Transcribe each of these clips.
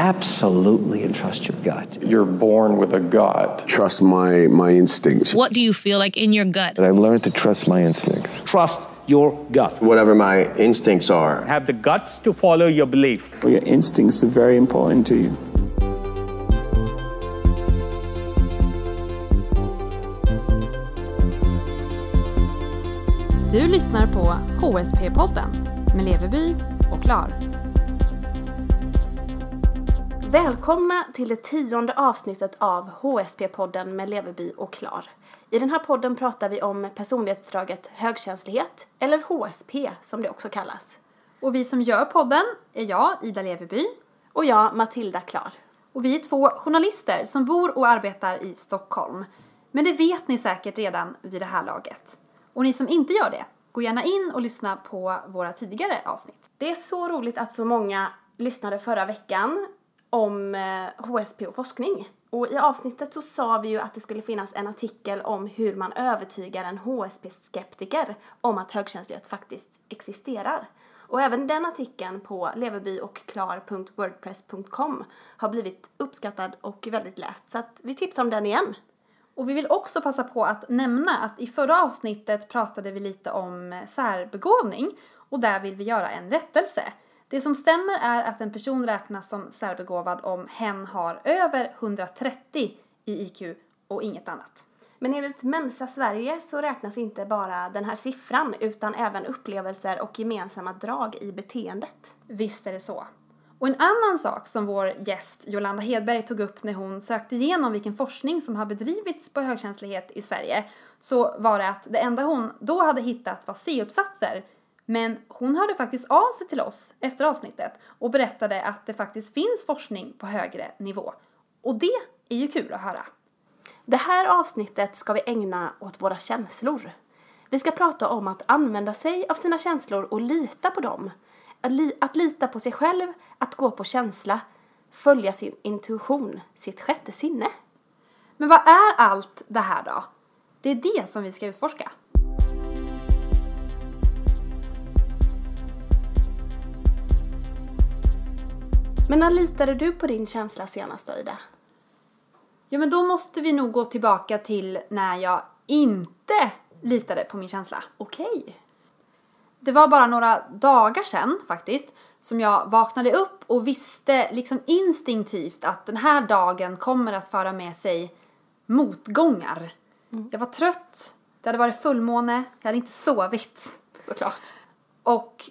absolutely entrust your gut. You're born with a gut. Trust my my instincts. What do you feel like in your gut? I learned to trust my instincts. Trust your gut. Whatever my instincts are. Have the guts to follow your belief. Well, your instincts are very important to you. Du lyssnar på HSP-podden med Leveby och Klar. Välkomna till det tionde avsnittet av HSP-podden med Leveby och Klar. I den här podden pratar vi om personlighetsdraget högkänslighet, eller HSP som det också kallas. Och vi som gör podden är jag, Ida Leveby. Och jag, Matilda Klar. Och vi är två journalister som bor och arbetar i Stockholm. Men det vet ni säkert redan vid det här laget. Och ni som inte gör det, gå gärna in och lyssna på våra tidigare avsnitt. Det är så roligt att så många lyssnade förra veckan om eh, HSP och forskning. Och i avsnittet så sa vi ju att det skulle finnas en artikel om hur man övertygar en HSP-skeptiker om att högkänslighet faktiskt existerar. Och även den artikeln på leverbyochklar.wordpress.com har blivit uppskattad och väldigt läst. Så att vi tipsar om den igen. Och vi vill också passa på att nämna att i förra avsnittet pratade vi lite om särbegåvning och där vill vi göra en rättelse. Det som stämmer är att en person räknas som särbegåvad om hen har över 130 i IQ och inget annat. Men enligt Mensa Sverige så räknas inte bara den här siffran utan även upplevelser och gemensamma drag i beteendet. Visst är det så. Och en annan sak som vår gäst Jolanda Hedberg tog upp när hon sökte igenom vilken forskning som har bedrivits på högkänslighet i Sverige så var det att det enda hon då hade hittat var C-uppsatser men hon hörde faktiskt av sig till oss efter avsnittet och berättade att det faktiskt finns forskning på högre nivå. Och det är ju kul att höra. Det här avsnittet ska vi ägna åt våra känslor. Vi ska prata om att använda sig av sina känslor och lita på dem. Att, li att lita på sig själv, att gå på känsla, följa sin intuition, sitt sjätte sinne. Men vad är allt det här då? Det är det som vi ska utforska. Men när litade du på din känsla senast då, Ida? Ja, men då måste vi nog gå tillbaka till när jag inte litade på min känsla. Okej. Det var bara några dagar sedan faktiskt som jag vaknade upp och visste liksom instinktivt att den här dagen kommer att föra med sig motgångar. Mm. Jag var trött, det hade varit fullmåne, jag hade inte sovit. Såklart. Och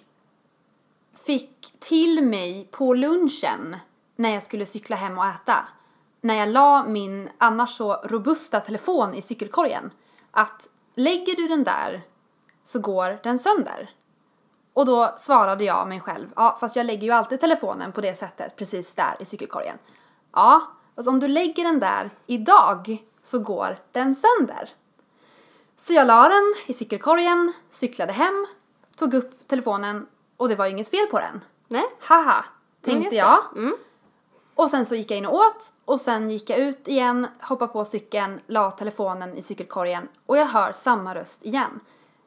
fick till mig på lunchen när jag skulle cykla hem och äta när jag la min annars så robusta telefon i cykelkorgen att lägger du den där så går den sönder. Och då svarade jag mig själv, ja fast jag lägger ju alltid telefonen på det sättet precis där i cykelkorgen. Ja, fast om du lägger den där idag så går den sönder. Så jag la den i cykelkorgen, cyklade hem, tog upp telefonen och det var ju inget fel på den. Nej. Haha, tänkte Mm, jag. Mm. Och sen så gick jag in och åt och sen gick jag ut igen, hoppade på cykeln, la telefonen i cykelkorgen och jag hör samma röst igen.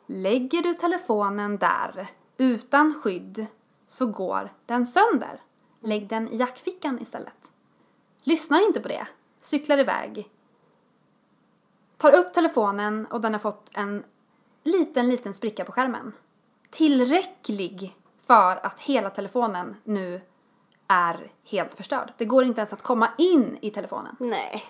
Lägger du telefonen där utan skydd så går den sönder. Lägg den i jackfickan istället. Lyssnar inte på det. Cyklar iväg. Tar upp telefonen och den har fått en liten, liten spricka på skärmen. Tillräcklig för att hela telefonen nu är helt förstörd. Det går inte ens att komma in i telefonen. Nej.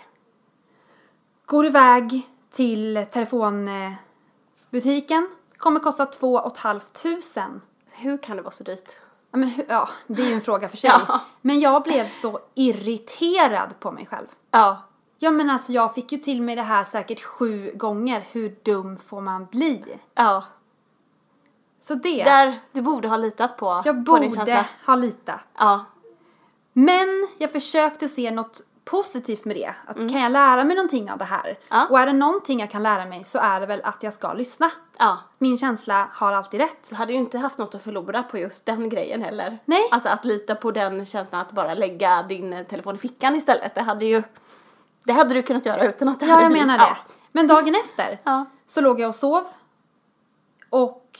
Går iväg till telefonbutiken. Kommer kosta två och ett halvt tusen. Hur kan det vara så dyrt? Ja, men, ja, det är ju en fråga för sig. Ja. Men jag blev så irriterad på mig själv. Ja. Ja men alltså jag fick ju till mig det här säkert sju gånger. Hur dum får man bli? Ja. Så det. Där du borde ha litat på, jag på din borde ha litat. Ja. Men jag försökte se något positivt med det. Att kan jag lära mig någonting av det här? Mm. Ja. Och är det någonting jag kan lära mig så är det väl att jag ska lyssna. Ja. Min känsla har alltid rätt. Du hade ju inte haft något att förlora på just den grejen heller. Nej. Alltså att lita på den känslan att bara lägga din eh, telefon i fickan istället. Det hade ju, det hade du kunnat göra utan att det Ja, hade jag blivit- menar det. Men dagen efter Ja. så låg jag och sov och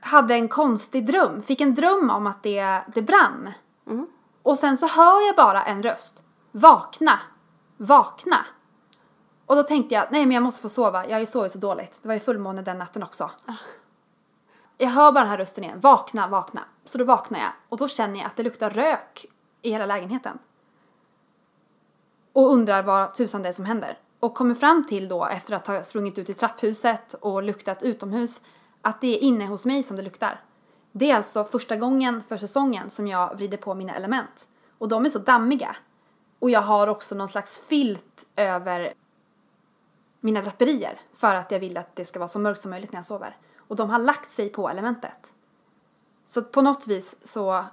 hade en konstig dröm. Fick en dröm om att det, det brann. Och sen så hör jag bara en röst. Vakna! Vakna! Och då tänkte jag, nej men jag måste få sova. Jag har ju sovit så dåligt. Det var ju fullmåne den natten också. Jag hör bara den här rösten igen. Vakna, vakna. Så då vaknar jag. Och då känner jag att det luktar rök i hela lägenheten. Och undrar vad tusan det är som händer. Och kommer fram till då, efter att ha sprungit ut i trapphuset och luktat utomhus, att det är inne hos mig som det luktar. Det är alltså första gången för säsongen som jag vrider på mina element. Och de är så dammiga. Och jag har också någon slags filt över mina draperier för att jag vill att det ska vara så mörkt som möjligt när jag sover. Och de har lagt sig på elementet. Så på något vis så,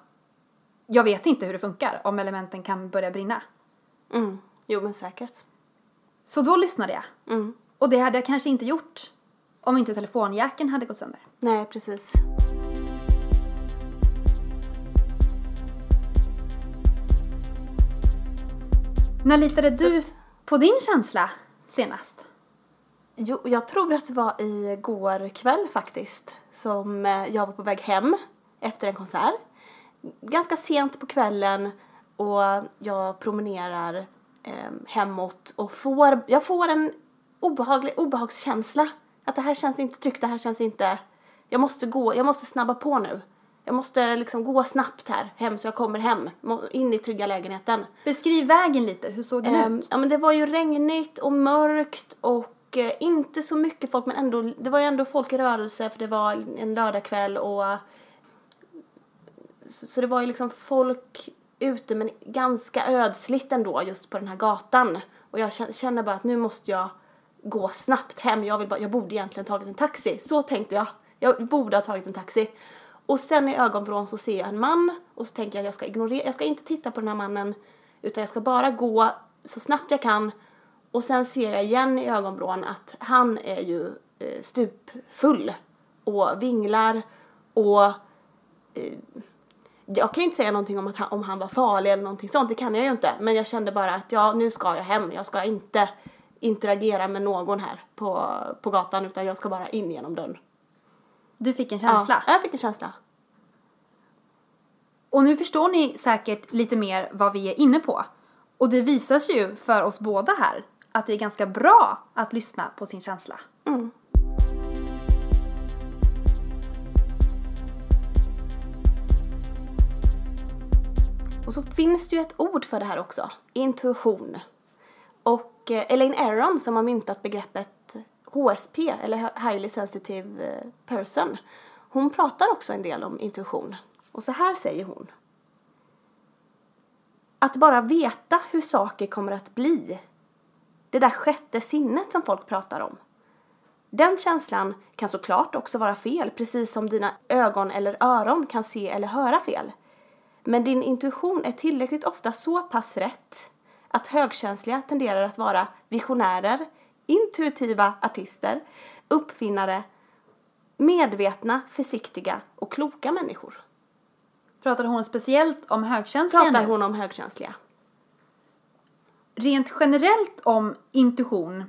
jag vet inte hur det funkar om elementen kan börja brinna. Mm. Jo, men säkert. Så då lyssnade jag. Mm. Och det hade jag kanske inte gjort om inte telefonjacken hade gått sönder. Nej, precis. När litade du på din känsla senast? Jo, jag tror att det var igår kväll faktiskt som eh, jag var på väg hem efter en konsert. Ganska sent på kvällen och jag promenerar eh, hemåt och får, jag får en obehaglig obehagskänsla. Att det här känns inte tryggt, det här känns inte... Jag måste gå, jag måste snabba på nu. Jag måste liksom gå snabbt här hem så jag kommer hem, in i trygga lägenheten. Beskriv vägen lite, hur såg den Ehm, ut? ja men det var ju regnigt och mörkt och eh, inte så mycket folk men ändå, det var ju ändå folk i rörelse för det var en lördagkväll och så, så det var ju liksom folk ute men ganska ödsligt ändå just på den här gatan. Och jag kä- känner bara att nu måste jag gå snabbt hem. Jag, vill bara, jag borde egentligen tagit en taxi. Så tänkte jag. Jag borde ha tagit en taxi. Och sen i ögonvrån så ser jag en man och så tänker jag att jag ska ignorera, jag ska inte titta på den här mannen utan jag ska bara gå så snabbt jag kan och sen ser jag igen i ögonvrån att han är ju eh, stupfull och vinglar och eh, jag kan ju inte säga någonting om att han, om han var farlig eller någonting sånt, det kan jag ju inte. Men jag kände bara att ja, nu ska jag hem. Jag ska inte interagera med någon här på, på gatan utan jag ska bara in genom dörren. Du fick en känsla. Ja, jag fick en känsla. Och nu förstår ni säkert lite mer vad vi är inne på. Och det visar sig ju för oss båda här att det är ganska bra att lyssna på sin känsla. Och så finns det ju ett ord för det här också, intuition. Och och eh, Elaine Aron som har myntat begreppet HSP, eller Highly Sensitive eh, Person, hon pratar också en del om intuition. Och så här säger hon. Att bara veta hur saker kommer att bli. Det där sjätte sinnet som folk pratar om. Den känslan kan såklart också vara fel, precis som dina ögon eller öron kan se eller höra fel. Men din intuition är tillräckligt ofta så pass rätt att högkänsliga tenderar att vara visionärer, intuitiva artister, uppfinnare, medvetna, försiktiga och kloka människor. Pratar hon speciellt om högkänsliga Pratar nu? hon om högkänsliga? Rent generellt om intuition.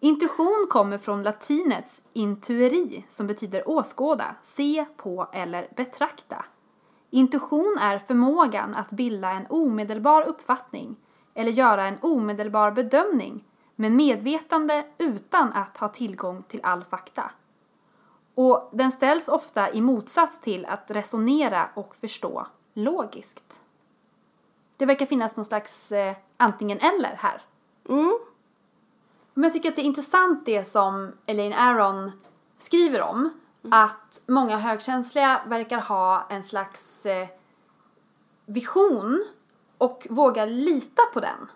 Intuition kommer från latinets intueri som betyder åskåda, se på eller betrakta. Intuition är förmågan att bilda en omedelbar uppfattning eller göra en omedelbar bedömning med medvetande utan att ha tillgång till all fakta. Och den ställs ofta i motsats till att resonera och förstå logiskt. Det verkar finnas någon slags eh, antingen eller här. Mm. Men jag tycker att det är intressant det som Elaine Aron skriver om. Att många högkänsliga verkar ha en slags eh, vision och vågar lita på den.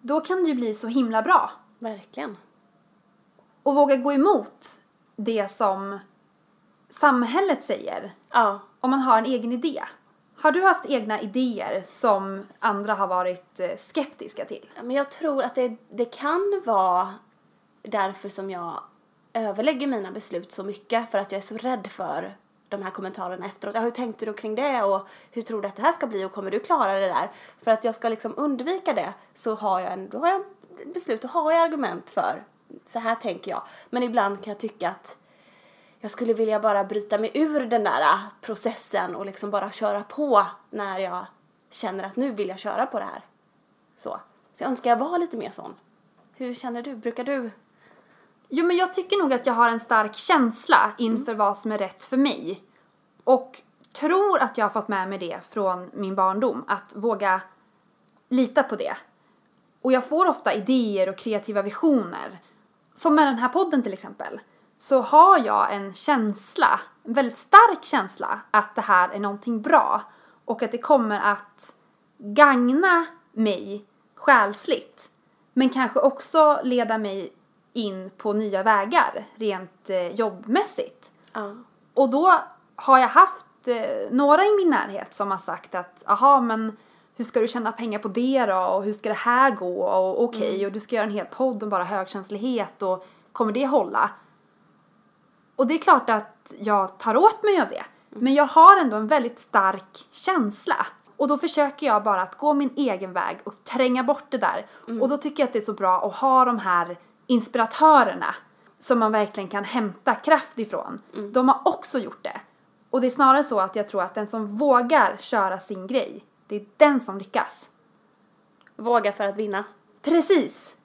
Då kan det ju bli så himla bra. Verkligen. Och våga gå emot det som samhället säger. Ja. Om man har en egen idé. Har du haft egna idéer som andra har varit eh, skeptiska till? Men jag tror att det, det kan vara därför som jag överlägger mina beslut så mycket för att jag är så rädd för de här kommentarerna efteråt. Ja, hur tänkte du kring det och hur tror du att det här ska bli och kommer du klara det där? För att jag ska liksom undvika det så har jag en, då har jag ett beslut och har jag argument för så här tänker jag. Men ibland kan jag tycka att jag skulle vilja bara bryta mig ur den där äh, processen och liksom bara köra på när jag känner att nu vill jag köra på det här. Så, så jag önskar jag var lite mer sån. Hur känner du? Brukar du? Jo, men jag tycker nog att jag har en stark känsla inför vad som är rätt för mig. Och tror att jag har fått med mig det från min barndom, att våga lita på det. Och jag får ofta idéer och kreativa visioner. Som med den här podden till exempel. Så har jag en känsla, en väldigt stark känsla, att det här är någonting bra. Och att det kommer att gagna mig själsligt. Men kanske också leda mig in på nya vägar rent eh, jobbmässigt. Ja. Och då har jag haft eh, några i min närhet som har sagt att aha men hur ska du tjäna pengar på det då och hur ska det här gå och okej och du ska göra en hel podd om bara högkänslighet och kommer det hålla? Och det är klart att jag tar åt mig av det. Men jag har ändå en väldigt stark känsla. Och då försöker jag bara att gå min egen väg och tränga bort det där. Och då tycker jag att det är så bra att ha de här inspiratörerna som man verkligen kan hämta kraft ifrån. De har också gjort det. Och det är snarare så att jag tror att den som vågar köra sin grej, det är den som lyckas. Våga för att vinna. Precis!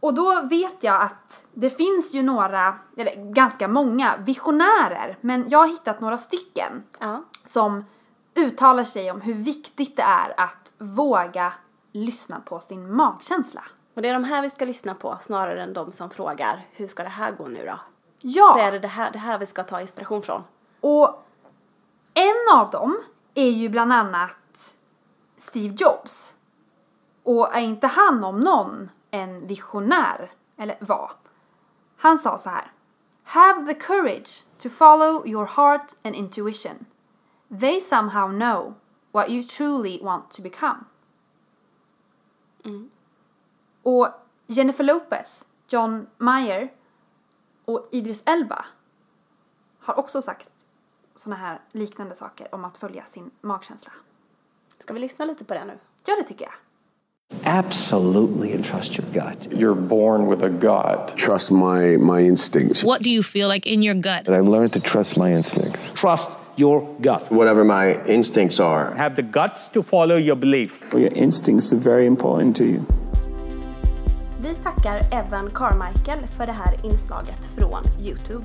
Och då vet jag att det finns ju några, eller ganska många, visionärer, men jag har hittat några stycken Ja. som uttalar sig om hur viktigt det är att våga lyssna på sin magkänsla. Och det är de här vi ska lyssna på snarare än de som frågar hur ska det här gå nu då? Ja! Så är det det här, det här vi ska ta inspiration från. Och en av dem är ju bland annat Steve Jobs. Och är inte han om någon en visionär? Eller var? Han sa så här. Have the courage to follow your heart and intuition. They somehow know what you truly want to become. Och Jennifer Lopez, John Mayer och Idris Elba har också sagt såna här liknande saker om att följa sin magkänsla. Ska vi lyssna lite på det nu? Ja, det tycker jag. Absolutely entrust your gut. You're born with a gut. Trust my my instincts. What do you feel like in your gut? But I've learned to trust my instincts. Trust your gut. Whatever my instincts are. Have the guts to follow your belief. Or your instincts are very important to you. Vi tackar Evan Carmichael för det här inslaget från Youtube.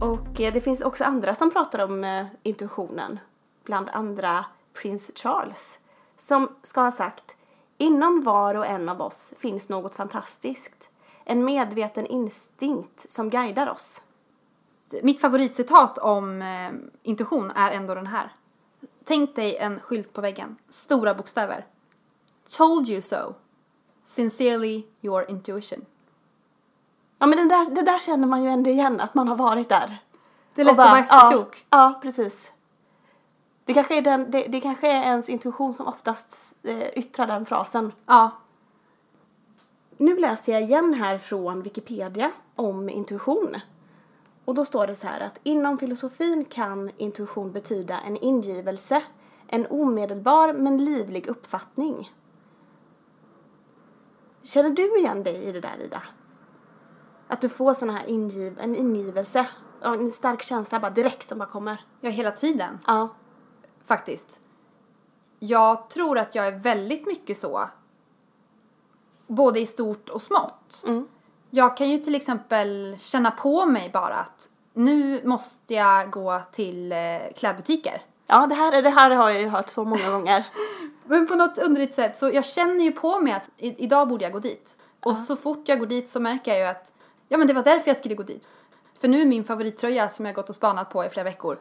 Och eh, det finns också andra som pratar om eh, intuitionen. Bland andra prins Charles. Som ska ha sagt Inom var och en av oss finns något fantastiskt. En medveten instinkt som guidar oss. Mitt favoritcitat om eh, intuition är ändå den här. Tänk dig en skylt på väggen, stora bokstäver. Told you so. Sincerely your intuition. Ja men det där, det där känner man ju ändå igen, att man har varit där. Det är lätt bara, att vara efterklok. Ja, ja precis. Det kanske, är den, det, det kanske är ens intuition som oftast eh, yttrar den frasen. Ja. Nu läser jag igen här från Wikipedia om intuition. Och då står det så här att inom filosofin kan intuition betyda en ingivelse, en omedelbar men livlig uppfattning. Känner du igen dig i det där Ida? Att du får sån här ingiv, en ingivelse, en stark känsla bara direkt som bara kommer. Ja, hela tiden. Ja. faktiskt. Jag tror att jag är väldigt mycket så. Både i stort och smått. Jag kan ju till exempel känna på mig bara att nu måste jag gå till eh, klädbutiker. Ja, det här, det här har jag ju hört så många gånger. Men på något underligt sätt så jag känner ju på mig att i, idag borde jag gå dit. Och så fort jag går dit så märker jag ju att ja men det var därför jag skulle gå dit. För nu är min favorittröja som jag gått och spanat på i flera veckor.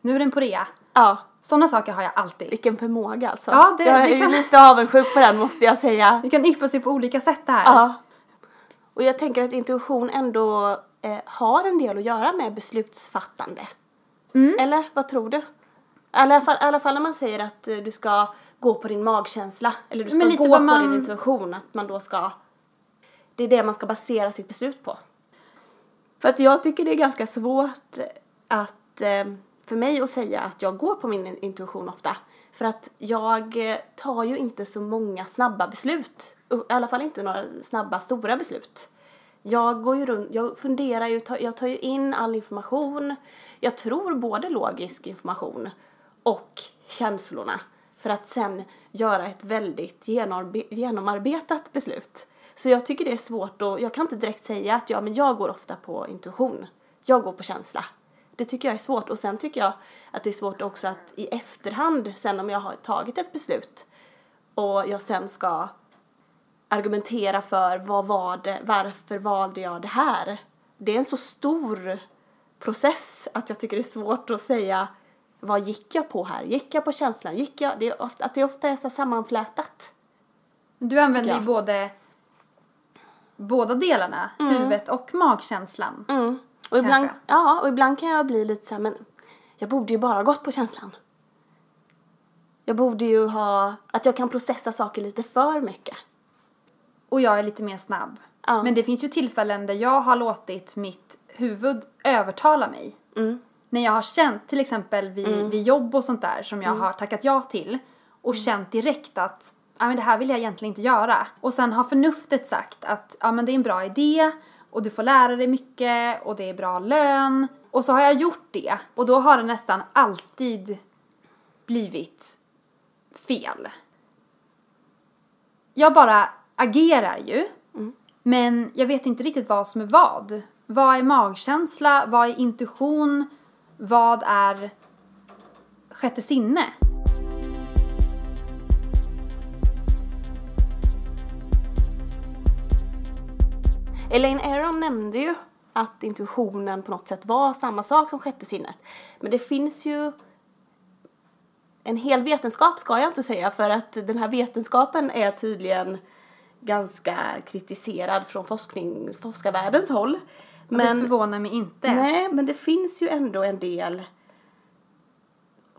Nu är den på rea. Ja, Sådana saker har jag alltid. vilken förmåga alltså. Ja, det- jag är det ju kan- lite avundsjuk på den måste jag säga. Det kan yppa sig på olika sätt det här. Ja. Och jag tänker att intuition ändå eh, har en del att göra med beslutsfattande. Mm. Eller vad tror du? I alla, fall, I alla fall när man säger att eh, du ska gå på din magkänsla. Eller du ska gå på man- din intuition. Att man då ska... Det är det man ska basera sitt beslut på. För att jag tycker det är ganska svårt att, eh, för mig att säga att jag går på min intuition ofta. För att jag eh, tar ju inte så många snabba beslut. I alla fall inte några snabba, stora beslut. Jag går ju runt, jag funderar ju, jag tar ju in all information. Jag tror både logisk information och känslorna för att sen göra ett väldigt genomarbetat beslut. Så jag tycker det är svårt och jag kan inte direkt säga att ja, men jag går ofta på intuition. Jag går på känsla. Det tycker jag är svårt och sen tycker jag att det är svårt också att i efterhand, sen om jag har tagit ett beslut och jag sen ska argumentera för vad var det, varför valde jag det här? Det är en så stor process att jag tycker det är svårt att säga vad gick jag på här? Gick jag på känslan? Gick jag? Det är ofta, att det ofta är så sammanflätat. Du använder ju både båda delarna, huvudet och magkänslan. Mm. Och ibland, Kanske. ja, och ibland kan jag bli lite så här, men jag borde ju bara gått på känslan. Jag borde ju ha, att jag kan processa saker lite för mycket. Och jag är lite mer snabb. Ja. Men det finns ju tillfällen där jag har låtit mitt huvud övertala mig. Mm. När jag har känt, till exempel vid, vid jobb och sånt där som jag Mm. har tackat ja till och känt direkt att ja, men det här vill jag egentligen inte göra. Och sen har förnuftet sagt att ja, men det är en bra idé och du får lära dig mycket och det är bra lön. Och så har jag gjort det och då har det nästan alltid blivit fel. Jag bara agerar ju. Men jag vet inte riktigt vad som är vad. Vad är magkänsla? Vad är intuition? Vad är sjätte sinne? Elaine Aron nämnde ju att intuitionen på något sätt var samma sak som sjätte sinnet. Men det finns ju en hel vetenskap ska jag inte säga för att den här vetenskapen är tydligen ganska kritiserad från forskning, forskarvärldens håll det Men, förvånar mig inte. nej, men det finns ju ändå en del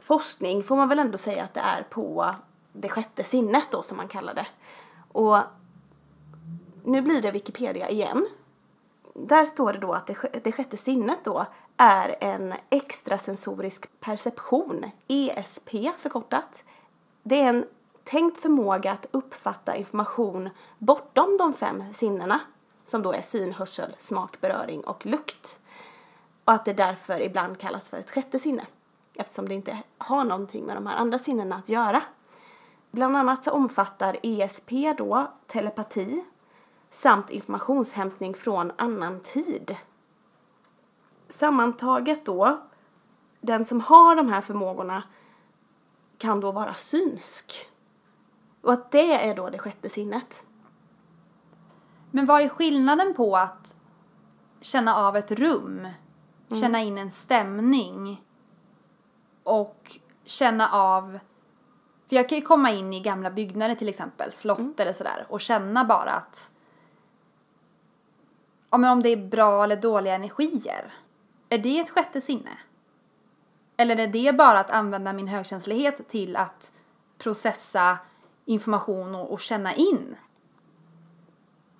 forskning får man väl ändå säga att det är på det sjätte sinnet då som man kallar det. Och nu blir det Wikipedia igen. Där står det då att det, det sjätte sinnet då är en extrasensorisk perception, ESP förkortat. Det är en tänkt förmåga att uppfatta information bortom de fem sinnena som då är syn, hörsel, smak, beröring och lukt. Och att det därför ibland kallas för ett sjätte sinne eftersom det inte har någonting med de här andra sinnena att göra. Bland annat så omfattar ESP då telepati samt informationshämtning från annan tid. Sammantaget då, den som har de här förmågorna kan då vara synsk. Och att det är då det sjätte sinnet. Men vad är skillnaden på att känna av ett rum, känna in en stämning och känna av... För jag kan ju komma in i gamla byggnader till exempel, slott eller sådär och känna bara att... Ja, men om det är bra eller dåliga energier. Är det ett sjätte sinne? Eller är det bara att använda min högkänslighet till att processa information och, och känna in?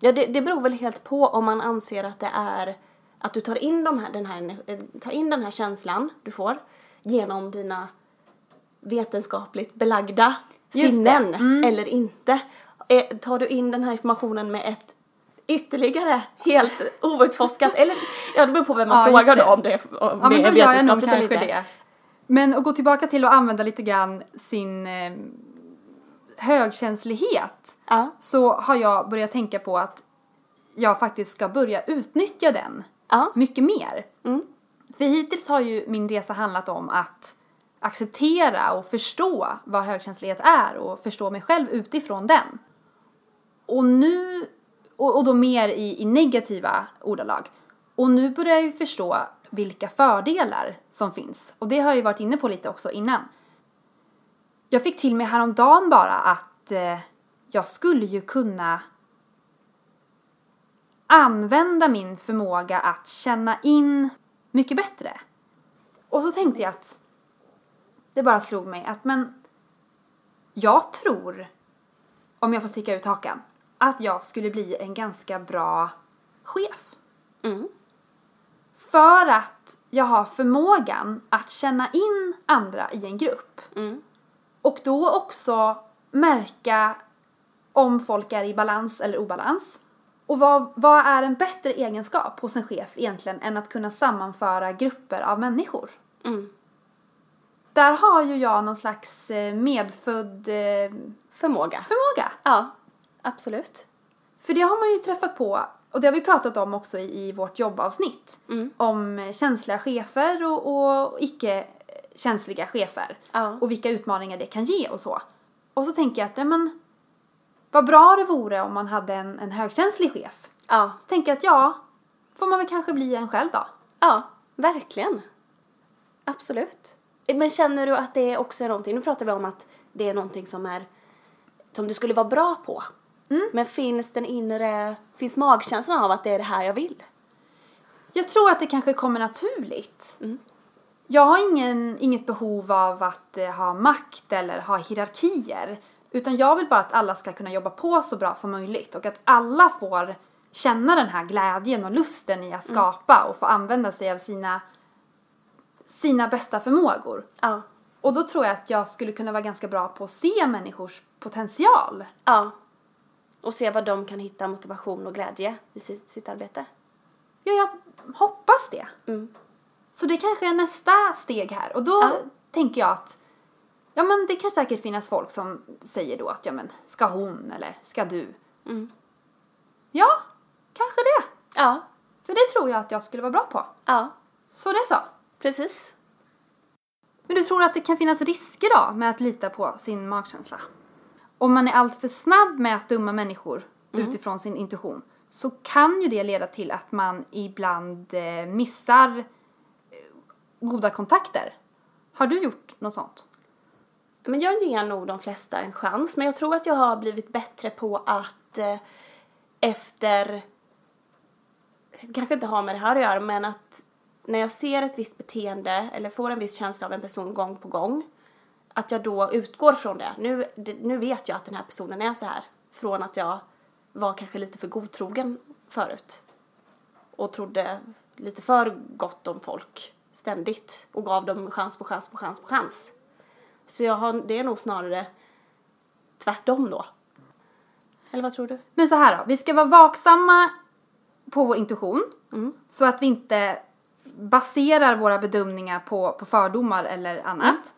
Ja, det, det beror väl helt på om man anser att det är att du tar in, de här, den här, eh, tar in den här känslan du får genom dina vetenskapligt belagda Just sinnen mm. eller inte. Eh, Tar du in den här informationen med ett ytterligare helt outforskat eller ja det beror på vem man Ja, frågar då om det, om Ja, det men är då nog vetenskapligt eller inte. det. Men att gå tillbaka till att använda lite grann sin eh, högkänslighet Ja. så har jag börjat tänka på att jag faktiskt ska börja utnyttja den Ja. mycket mer. För hittills har ju min resa handlat om att acceptera och förstå vad högkänslighet är och förstå mig själv utifrån den. Och nu, och, och då mer i, i negativa ordalag. Och nu börjar jag ju förstå vilka fördelar som finns. Och det har jag ju varit inne på lite också innan. Jag fick till mig häromdagen bara att eh, jag skulle ju kunna använda min förmåga att känna in mycket bättre. Och så tänkte jag att det bara slog mig att men jag tror, om jag får sticka ut hakan, att jag skulle bli en ganska bra chef. För att jag har förmågan att känna in andra i en grupp. Och då också märka om folk är i balans eller obalans. Och vad, vad är en bättre egenskap hos en chef egentligen än att kunna sammanföra grupper av människor? där har ju jag någon slags eh, medfödd eh, Förmåga. förmåga. Ja, absolut. För det har man ju träffat på, och det har vi pratat om också i, i vårt jobbavsnitt. Om eh, känsliga chefer och, och icke känsliga chefer. Ja. Och vilka utmaningar det kan ge och så. Och så tänker jag att, ja men, vad bra det vore om man hade en, en högkänslig chef. Ja, Så tänker jag att ja, får man väl kanske bli en själv då. ja, verkligen. Absolut. Men känner du att det också är någonting, nu pratar vi om att det är någonting som är som du skulle vara bra på. Men finns den inre, finns magkänslan av att det är det här jag vill? Jag tror att det kanske kommer naturligt. Jag har ingen, inget behov av att eh, ha makt eller ha hierarkier. Utan jag vill bara att alla ska kunna jobba på så bra som möjligt och att alla får känna den här glädjen och lusten i att skapa och få använda sig av sina, sina bästa förmågor. Ja. Och då tror jag att jag skulle kunna vara ganska bra på att se människors potential. Ja. Och se vad de kan hitta motivation och glädje i sitt, sitt arbete. Ja, jag hoppas det. Mm. Så det kanske är nästa steg här. Och då Ja. tänker jag att ja, men det kan säkert finnas folk som säger då att ja, men ska hon eller ska du? Mm. Ja, kanske det. Ja. För det tror jag att jag skulle vara bra på. Ja. Så det är så. Precis. Men du tror att det kan finnas risker då med att lita på sin magkänsla? Om man är alltför snabb med att döma människor Mm. utifrån sin intuition så kan ju det leda till att man ibland eh, missar goda kontakter. Har du gjort något sånt? Men jag ger nog de flesta en chans. Men jag tror att jag har blivit bättre på att eh, efter... det kanske inte har med det här att göra, men att när jag ser ett visst beteende eller får en viss känsla av en person gång på gång att jag då utgår från det. Nu, nu vet jag att den här personen är så här. Från att jag var kanske lite för godtrogen förut. Och trodde lite för gott om folk ständigt. Och gav dem chans på chans på chans på chans. Så jag har, det är nog snarare tvärtom då. Eller vad tror du? Men så här då, vi ska vara vaksamma på vår intuition så att vi inte baserar våra bedömningar på, på fördomar eller annat.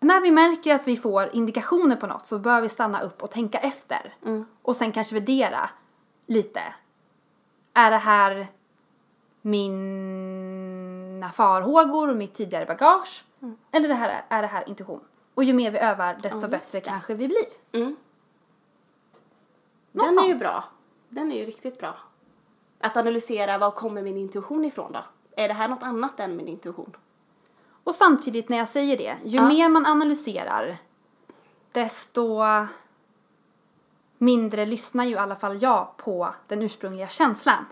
När vi märker att vi får indikationer på något så bör vi stanna upp och tänka efter. Och sen kanske värdera lite. Är det här mina farhågor och mitt tidigare bagage? Eller det här, är det här intuition? Och ju mer vi övar desto just bättre kanske vi blir. Mm. Den är ju sånt. bra. Den är ju riktigt bra. Att analysera var kommer min intuition ifrån då? Är det här något annat än min intuition? Och samtidigt när jag säger det, ju Ja. mer man analyserar desto mindre lyssnar ju i alla fall jag på den ursprungliga känslan.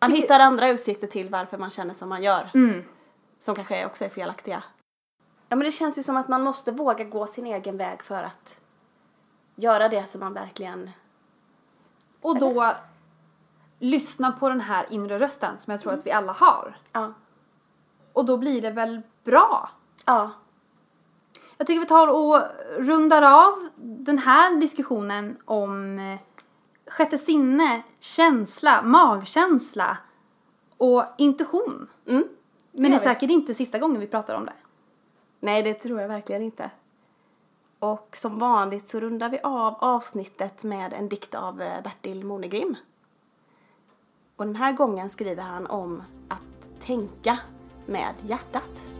Man Tycker- hittar andra utsikter till varför man känner som man gör. Mm. Som kanske också är felaktiga. Ja men det känns ju som att man måste våga gå sin egen väg för att göra det som man verkligen... Och då lyssna på den här inre rösten som jag tror att vi alla har. Ja. Och då blir det väl bra. Ja. Jag tycker vi tar och rundar av den här diskussionen om eh, sjätte sinne, känsla, magkänsla och intuition. Mm. Men det är vi. säkert inte sista gången vi pratar om det. Nej, det tror jag verkligen inte. Och som vanligt så rundar vi av avsnittet med en dikt av eh, Bertil Monegrim. Och den här gången skriver han om att tänka med hjärtat.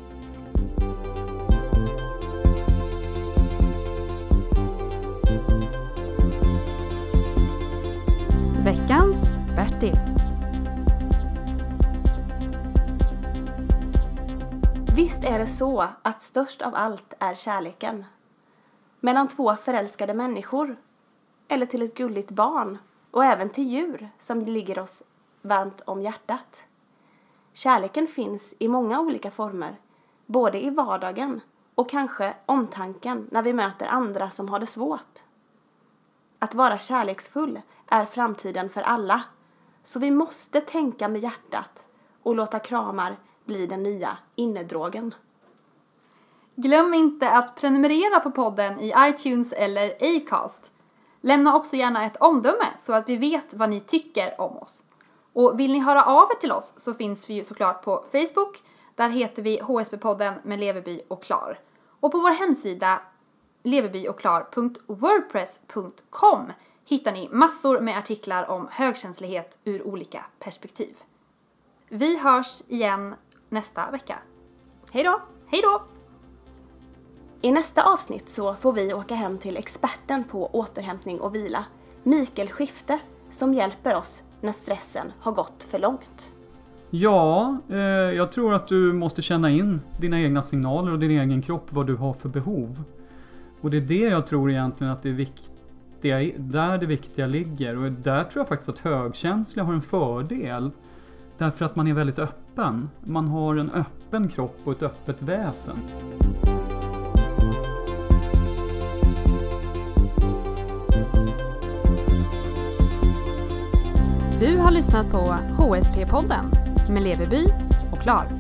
Veckans Bertil. Visst är det så att störst av allt är kärleken. Mellan två förälskade människor. Eller till ett gulligt barn. Och även till djur som ligger oss varmt om hjärtat. Kärleken finns i många olika former. Både i vardagen och kanske omtanken när vi möter andra som har det svårt. Att vara kärleksfull är framtiden för alla. Så vi måste tänka med hjärtat och låta kramar bli den nya innedrogen. Glöm inte att prenumerera på podden i iTunes eller Acast. Lämna också gärna ett omdöme så att vi vet vad ni tycker om oss. Och vill ni höra av er till oss så finns vi ju såklart på Facebook Där heter vi HSB-podden med Leveby och Klar. Och på vår hemsida leverbyochklar.wordpress.com hittar ni massor med artiklar om högkänslighet ur olika perspektiv. Vi hörs igen nästa vecka. Hej då! Hej då! I nästa avsnitt så får vi åka hem till experten på återhämtning och vila, Mikael Skifte, som hjälper oss när stressen har gått för långt. Ja, eh, jag tror att du måste känna in dina egna signaler och din egen kropp, vad du har för behov. Och det är det jag tror egentligen att det är viktiga, där det viktiga ligger. Och där tror jag faktiskt att högkänsliga har en fördel. Därför att man är väldigt öppen. Man har en öppen kropp och ett öppet väsen. Du har lyssnat på HSP-podden med Leverby och Klar.